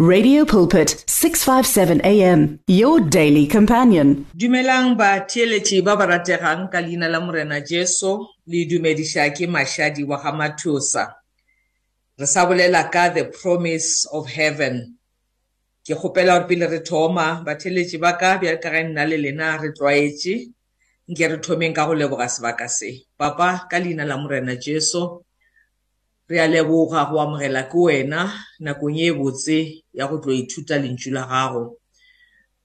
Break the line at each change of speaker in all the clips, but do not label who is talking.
Radio Pulpit 657 AM your daily companion.
Dumelang ba theeletši ba ba rategang ka leina la morena Jesu le dumediša ke mašadi wa ga Mathosa. Re sa bolela ka the promise of heaven. Ke kgopela gore pele re thoma batheeletši ba ka bja ka ga nna le lena re tlwaetše nke re thomeng ka go leboga sebaka se. Papa ka leina la morena Jesu re a leboga go amogela ke wena nakong e botse ya go tlo ithuta lentšu la gago.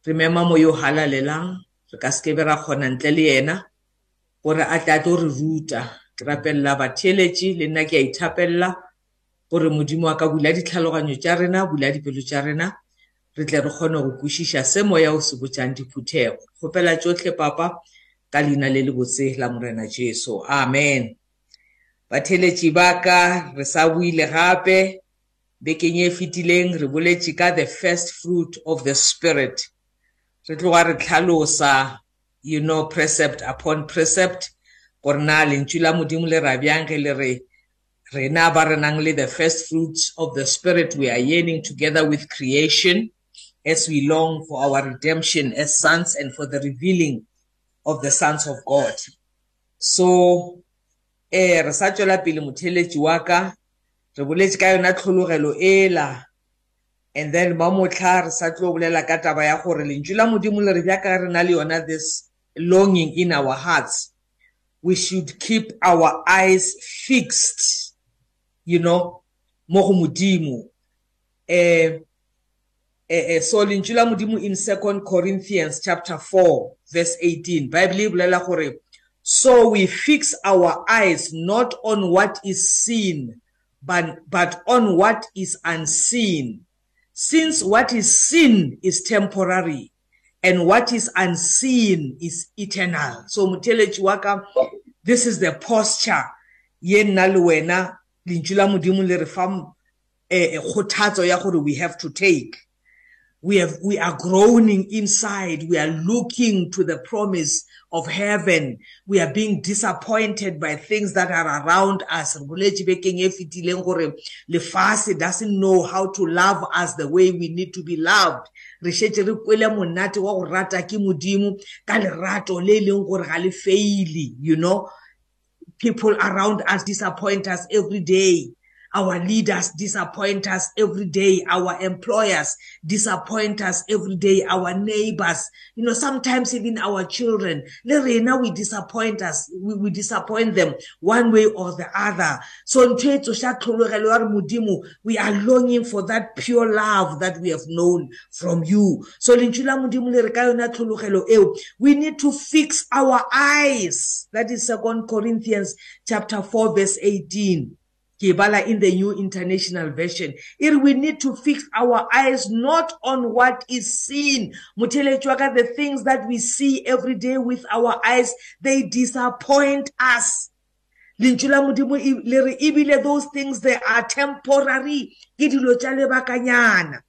Re mema mo yo halalelang re ka sekebe ra kgona ntle le yena gore a tle a tlo re ruta. Ke rapelela batheeletši le nna ke a ithapelela gore modimo wa ka bula ditlhaloganyo tša rena bula dipelo tša rena. Re tle re kgone go kwešiša se moya o se botšang diphuthego. Kgopela tšotlhe papa ka leina le le botse la morena jesu. Amen. Batheletši ba ka re sa buile gape. Bekeng e fetileng re boletše ka the first fruit of the spirit. Re tloga re tlhalosa you know precept upon precept gore na lentšu la modimo le ra bjang ge le re rena ba re nang le the first fruits of the spirit. We are yearning together with creation as we long for our redemption as sons and for the revealing of the sons of god. So eh re sa tswela pele motheletši wa ka re boletše ka yona tlhologelo ela. And then ba motlha re sa tlo bolela ka taba ya gore lentšu la modimo le re bjaka re na le yona this longing in our hearts. We should keep our eyes fixed you know mo go modimo. Eh eh so lentšu la modimo in second corinthians chapter 4 verse 18 bible e bolela gore So we fix our eyes not on what is seen, but, but on what is unseen. Since what is seen is temporary and what is unseen is eternal. So mutelechi waka, this is the posture ye nna le wena lentšu la modimo le re fa kgothatso ya gore we have to take we have we are groaning inside. We are looking to the promise of heaven. We are being disappointed by things that are around us. Re boletše bekeng e fetileng gore lefase doesn't know how to love us the way we need to be loved. Re šetše re kwele monate wa go rata ke modimo ka lerato le e leng gore ga le feile you know? People around us disappoint us every day. Our leaders disappoint us every day. Our employers disappoint us every day. Our neighbors, you know, sometimes even our children, now we disappoint us. We, we disappoint them one way or the other. So we are longing for that pure love that we have known from you. So we need to fix our eyes. That is Second Corinthians chapter 4 verse 18. Kibala in the New International Version. It we need to fix our eyes not on what is seen. Mutelechwaka, the things that we see every day with our eyes, they disappoint us. Lintshula modimo le re ebile those things they are temporary. Ke dilo tša lebakanyana.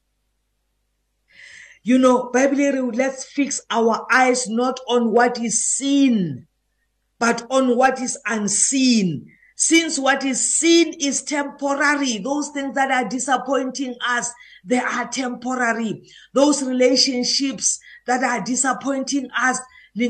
You know, Bible let's fix our eyes not on what is seen, but on what is unseen. Since what is seen is temporary, those things that are disappointing us, they are temporary. Those relationships that are disappointing us, they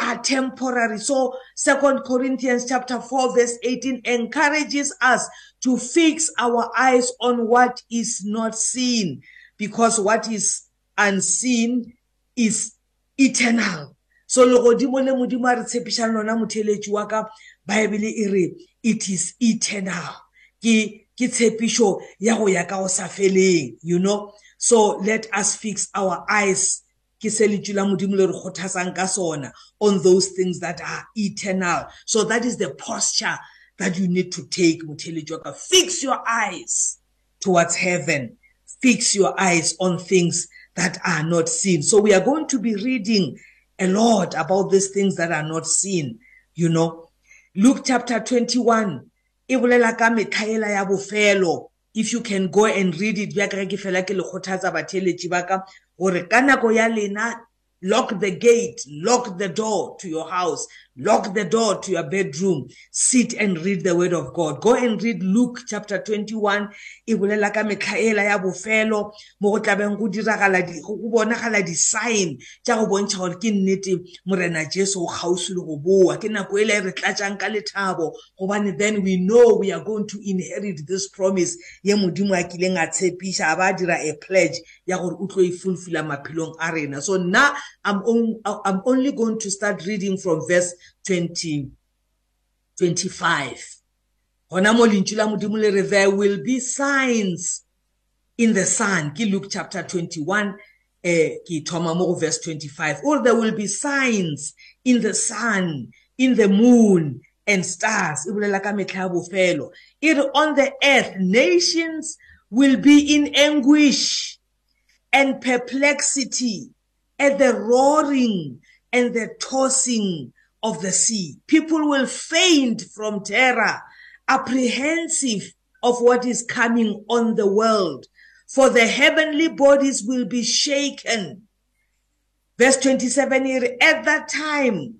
are temporary. So Second Corinthians chapter 4 verse 18 encourages us to fix our eyes on what is not seen because what is unseen is eternal. So le godimo le modimo a re tshepišang lona motheletši wa ka bible e re it is eternal. Ke ke tshepišo ya go ya ka go sa feleng you know? So let us fix our eyes. Ke se letšu la modimo le re kgothatsang ka sona on those things that are eternal. So that is the posture that you need to take motheletši wa ka. Fix your eyes towards heaven. Fix your eyes on things that are not seen. So we are going to be reading a lot about these things that are not seen you know. Luke chapter 21 e bolela ka metlhaela ya bofelo. If you can go and read it bja kare ke fela ke le kgothatsa batheletši ba ka gore ka nako ya lena lock the gate lock the door to your house. Lock the door to your bedroom. Sit and read the word of god. Go and read luke chapter 21 e bolela ka metlhaela ya bofelo mo go tlabeng go diragala go bonagala di-sign tša go bontšha gore ke nnete morena jesu o kgauswi le go boa. Ke nako e le re tlatšang ka lethabo gobane then we know we are going to inherit this promise ye modimo a kileng a tshepiša a ba dira a pledge ya gore o tlo e fulfilla maphelong a rena. So now I'm, on, I'm only going to start reading from verse 20 25 gona mo lentšu la modimo le re there will be signs in the sun. Ke luke chapter 21 eh ke thoma mo go verse 25 or there will be signs in the sun in the moon and stars. E bolela ka metlha ya bofelo. E re on the earth nations will be in anguish and perplexity at the roaring and the tossing of the sea. People will faint from terror, apprehensive of what is coming on the world, for the heavenly bodies will be shaken. Verse 27 here, at that time,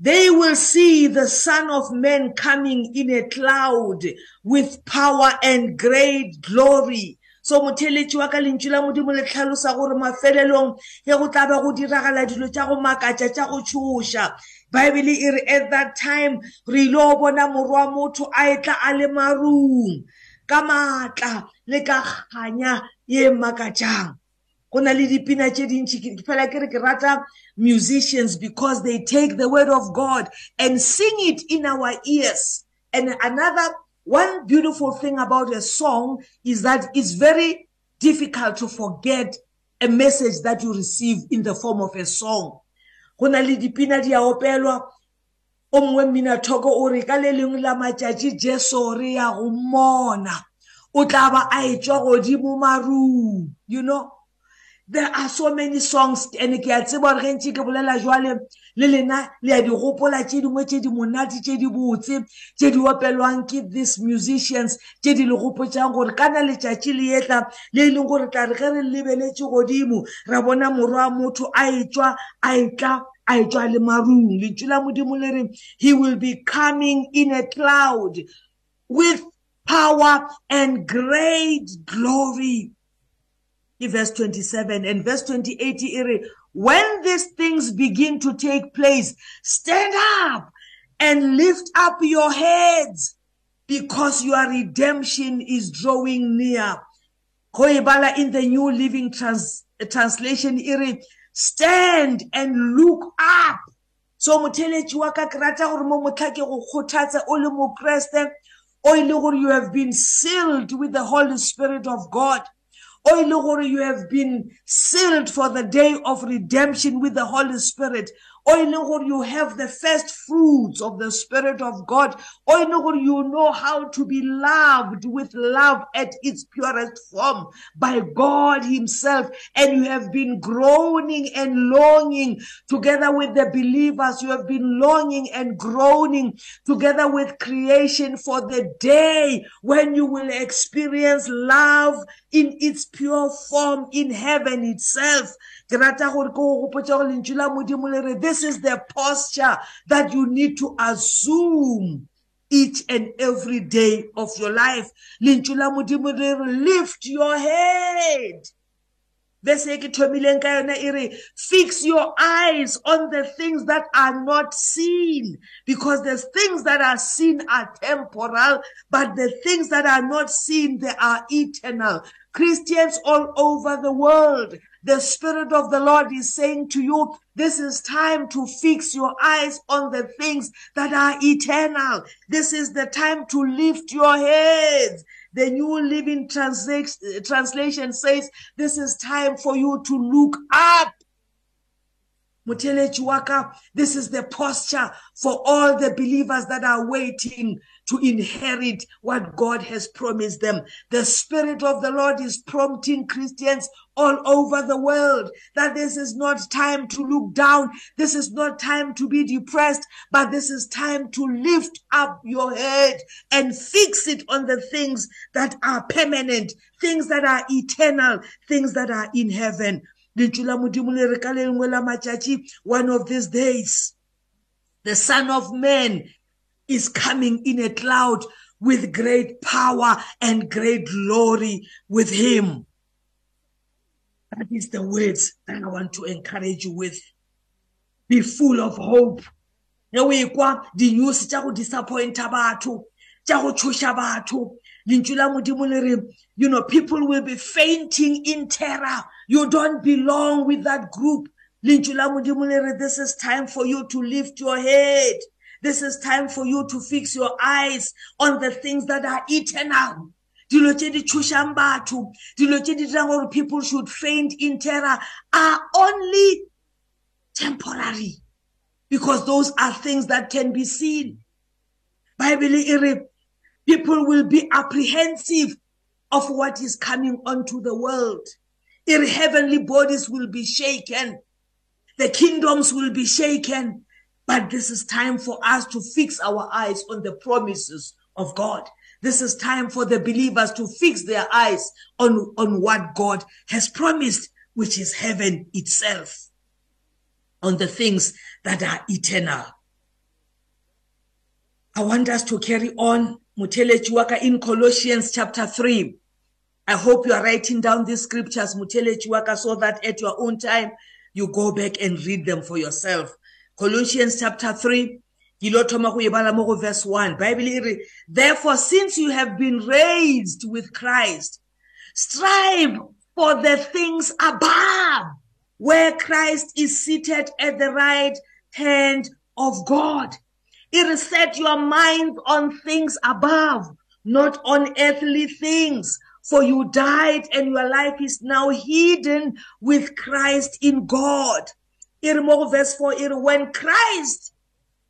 they will see the Son of Man coming in a cloud with power and great glory. so motheletši wa ka lentšu la modimo le tlhalosa gore mafelelong ge go tla ba go diragala dilo tša go makatša tša go tšhoša baebele e re at that time re ile go bona morwa motho a etla a le marung. Ka maatla le ka kganya ye makatšang go na le dipina tše dintšhi fela ke re ke rata musicians because they take the word of god and sing it in our ears. And another one beautiful thing about a song is that it's very difficult to forget a message that you receive in the form of a song. Go na le dipina di a opelwa. O mongwe mminatoko o re ka le lengwe la matšatši jeso re ya go mmona. O tla ba a etswa godimo marung you know? There are so many songs and ke a tseba gore ge ntse ke bolela jwale le lena le ya di gopola tše dingwe tše di monate tše di botse tše di opelwang ke these musicians tše di le gopotšang gore ka na letšatši le etla le e leng gore tla re ge re lebeletše godimo ra bona morwa motho a etswa a etla a etswa le marung lentšu la modimo le re he will be coming in a cloud with power and great glory. Verse 27 and verse 28 when these things begin to take place stand up and lift up your heads because your redemption is drawing near. In the new living trans translation stand and look up. So motheletši wa ka ke rata gore mo motlha ke go kgothatse o le mokreste o e le gore you have been sealed with the holy spirit of god. O ile gore you have been sealed for the day of redemption with the holy spirit. O ile gore you have the first fruits of the spirit of god. O ile gore you know how to be loved with love at its purest form by god himself. And you have been groaning and longing together with the believers. You have been longing and groaning together with creation for the day when you will experience love in its pure form in heaven itself. Ke rata gore ke go gopotsa go lentšu la modimo le re this is the posture that you need to assume each and every day of your life. Lentšu la modimo le re lift your head. Verse e ke thomileng ka yona e re fix your eyes on the things that are not seen. Because the things that are seen are temporal but the things that are not seen they are eternal. Christians all over the world the Spirit of the Lord is saying to you, this is time to fix your eyes on the things that are eternal. This is the time to lift your heads. The New Living Translation says, this is time for you to look up. This is the posture for all the believers that are waiting to inherit what God has promised them. The Spirit of the Lord is prompting Christians all over the world that this is not time to look down. This is not time to be depressed, but this is time to lift up your head and fix it on the things that are permanent, things that are eternal, things that are in heaven. One of these days, the son of man is coming in a cloud with great power and great glory with him. That is the words that i want to encourage you with. Be full of hope. Ge o ekwa di-news tša go disappointa batho tša go tshoša batho. Lentšu la modimo le re you know people will be fainting in terror. You don't belong with that group. Lentšu la modimo le re this is time for you to lift your head. This is time for you to fix your eyes on the things that are eternal. Dilo tše di tshošang batho dilo tše di dirang gore people should faint in terror are only temporary because those are things that can be seen. Bible e re people will be apprehensive of what is coming onto the world. E re heavenly bodies will be shaken. The kingdoms will be shaken. But this is time for us to fix our eyes on the promises of god this is time for the believers to fix their eyes on on what god has promised which is heaven itself on the things that are eternal. I want us to carry on Mutele Chiwaka in Colossians chapter 3. I hope you are writing down these scriptures, Mutele Chiwaka, so that at your own time you go back and read them for yourself. Colossians chapter 3, verse 1. Bible, therefore, since you have been raised with Christ, strive for the things above where Christ is seated at the right hand of God. It is set your mind on things above, not on earthly things. For you died and your life is now hidden with Christ in God. Irmo verse 4, when Christ,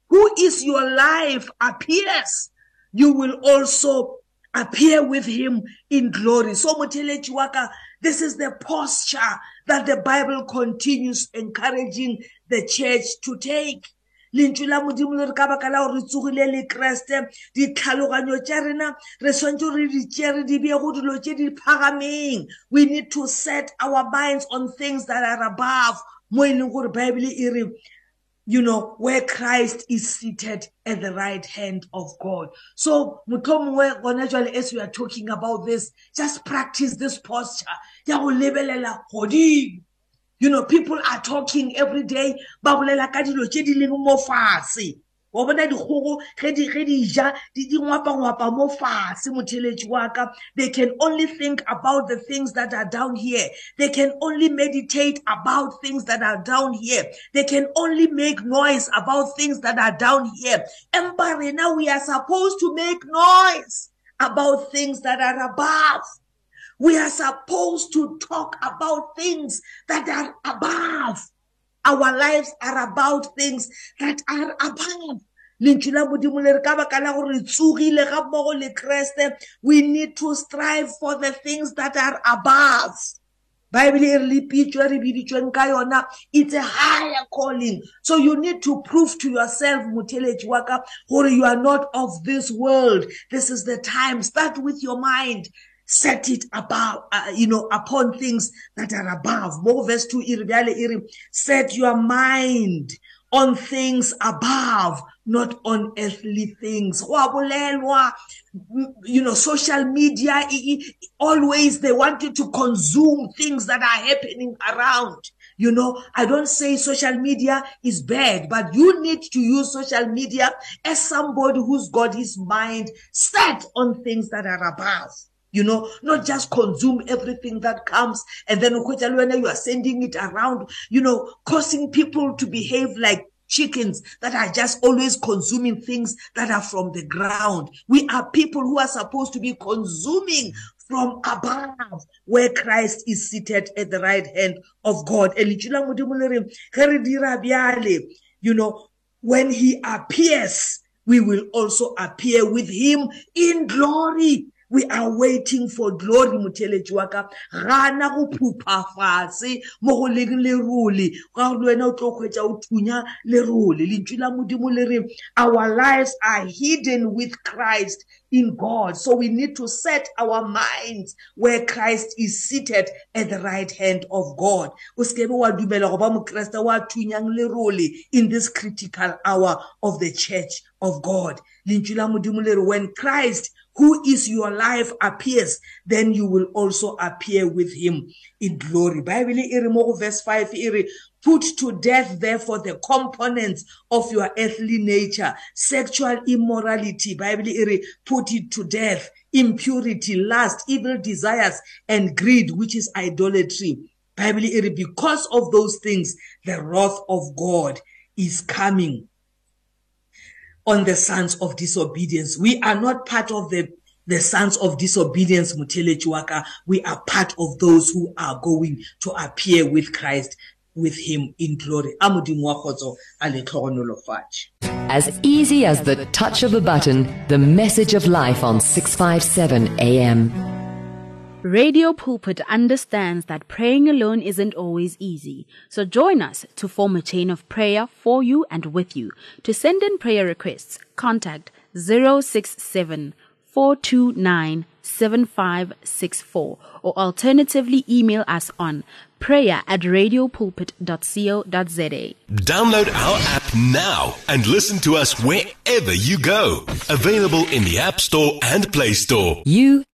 who is your life, appears, you will also appear with him in glory. So Mutele Chiwaka, this is the posture that the Bible continues encouraging the church to take. lentswe la modimo le re ka baka la gore re tsogile le keresete ditlhaloganyo tša rena re swantse re di tšere di bee go dilo tše di phagameng we need to set our minds on things that are above mo e leng gore bible e re you know where christ is seated at the right hand of god. So mohlomongwe gona jale as we are talking about this just practice this posture. Ya go lebelela godimo you know people are talking every day ba bolela ka dilo tše di leng mo fase wa bona dikgogo ge di ja di ngwapa-ngwapa mo fase motheletši wa ka. They can only think about the things that are down here. They can only meditate about things that are down here. They can only make noise about things that are down here. Empa rena we are supposed to make noise about things that are above. We are supposed to talk about things that are above. Our lives are about things that are above. lentswe la modimo le re ka baka la gore tsogile ga mmogo le kreste. We need to strive for the things that are above. Bible e re le pitso e re biditsweng ka yona it's a higher calling. So you need to prove to yourself motheletši wa ka gore you are not of this world. This is the time start with your mind. Set it above, uh, you know, upon things that are above. More verse 2, set your mind on things above, not on earthly things. You know, social media, always they want you to consume things that are happening around. You know, I don't say social media is bad, but you need to use social media as somebody who's got his mind set on things that are above you know not just consume everything that comes and then you are sending it around you know causing people to behave like chickens that are just always consuming things that are from the ground. We are people who are supposed to be consuming from above where Christ is seated at the right hand of God. You know when he appears we will also appear with him in glory. We are waiting for glory motheletši wa ka gana go phupha fatshe mo go leng lerole ga le wena o tlo kgwetsa o thunya lerole lentswe la modimo le re our lives are hidden with christ in God. So we need to set our minds where Christ is seated at the right hand of God. in this critical hour of the church of God. When Christ who is your life appears, then you will also appear with him in glory. Bible verse 5 Put to death, therefore, the components of your earthly nature. Sexual immorality, Bible put it to death. Impurity, lust, evil desires, and greed, which is idolatry. Bible because of those things, the wrath of God is coming on the sons of disobedience. We are not part of the the sons of disobedience, Mutele Chuaka. We are part of those who are going to appear with Christ with him in glory.
As easy as the touch of a button, the message of life on 657 AM.
Radio Pulpit understands that praying alone isn't always easy. So join us to form a chain of prayer for you and with you. To send in prayer requests, contact 067 429 7564 or alternatively email us on prayer at radiopulpit.co.za.
Download our app now and listen to us wherever you go. Available in the App Store and Play Store.
You